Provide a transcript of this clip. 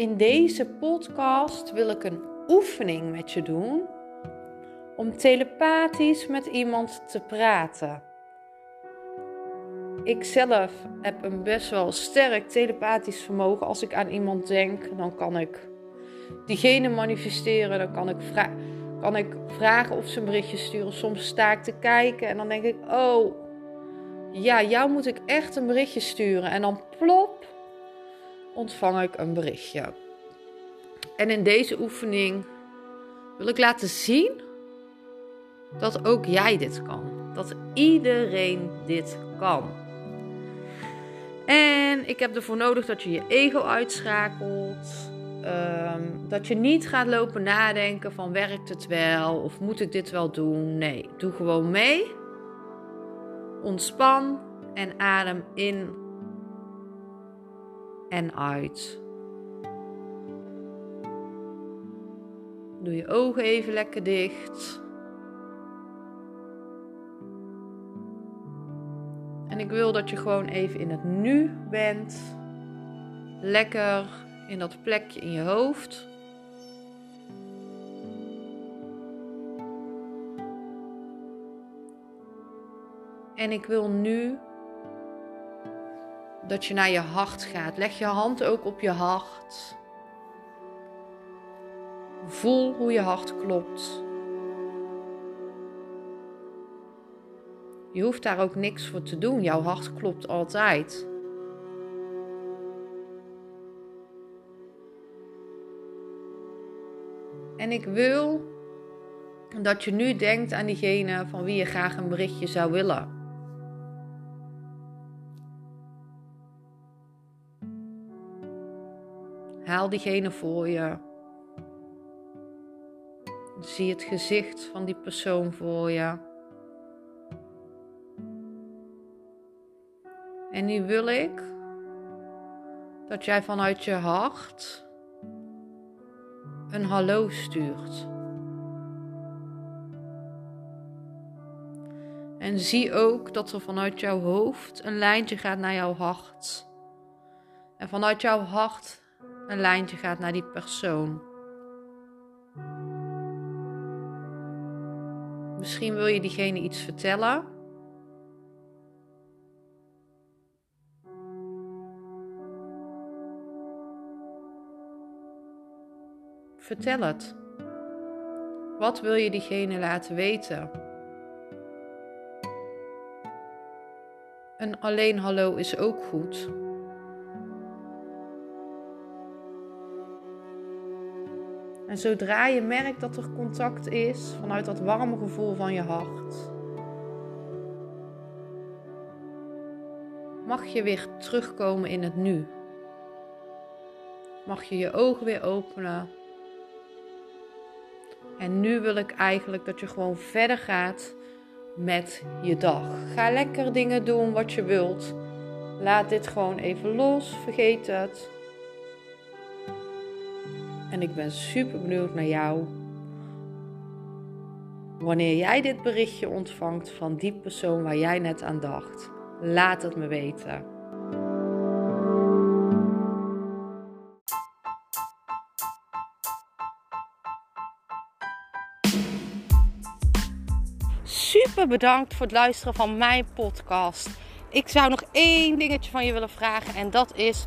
In deze podcast wil ik een oefening met je doen om telepathisch met iemand te praten. Ik zelf heb een best wel sterk telepathisch vermogen. Als ik aan iemand denk, dan kan ik diegene manifesteren. Dan kan ik, kan ik vragen of ze een berichtje sturen. Soms sta ik te kijken en dan denk ik: Oh, ja, jou moet ik echt een berichtje sturen. En dan plop, ontvang ik een berichtje. En in deze oefening wil ik laten zien dat ook jij dit kan. Dat iedereen dit kan. En ik heb ervoor nodig dat je je ego uitschakelt. Ehm, dat je niet gaat lopen nadenken van werkt het wel of moet ik dit wel doen. Nee, doe gewoon mee. Ontspan en adem in en uit. Doe je ogen even lekker dicht. En ik wil dat je gewoon even in het nu bent. Lekker in dat plekje in je hoofd. En ik wil nu dat je naar je hart gaat. Leg je hand ook op je hart. Voel hoe je hart klopt. Je hoeft daar ook niks voor te doen. Jouw hart klopt altijd. En ik wil dat je nu denkt aan diegene van wie je graag een berichtje zou willen. Haal diegene voor je. Zie het gezicht van die persoon voor je. En nu wil ik dat jij vanuit je hart een hallo stuurt. En zie ook dat er vanuit jouw hoofd een lijntje gaat naar jouw hart. En vanuit jouw hart een lijntje gaat naar die persoon. Misschien wil je diegene iets vertellen. Vertel het. Wat wil je diegene laten weten? Een alleen hallo is ook goed. En zodra je merkt dat er contact is vanuit dat warme gevoel van je hart, mag je weer terugkomen in het nu. Mag je je ogen weer openen. En nu wil ik eigenlijk dat je gewoon verder gaat met je dag. Ga lekker dingen doen wat je wilt. Laat dit gewoon even los. Vergeet het. En ik ben super benieuwd naar jou. Wanneer jij dit berichtje ontvangt van die persoon waar jij net aan dacht, laat het me weten. Super bedankt voor het luisteren van mijn podcast. Ik zou nog één dingetje van je willen vragen en dat is: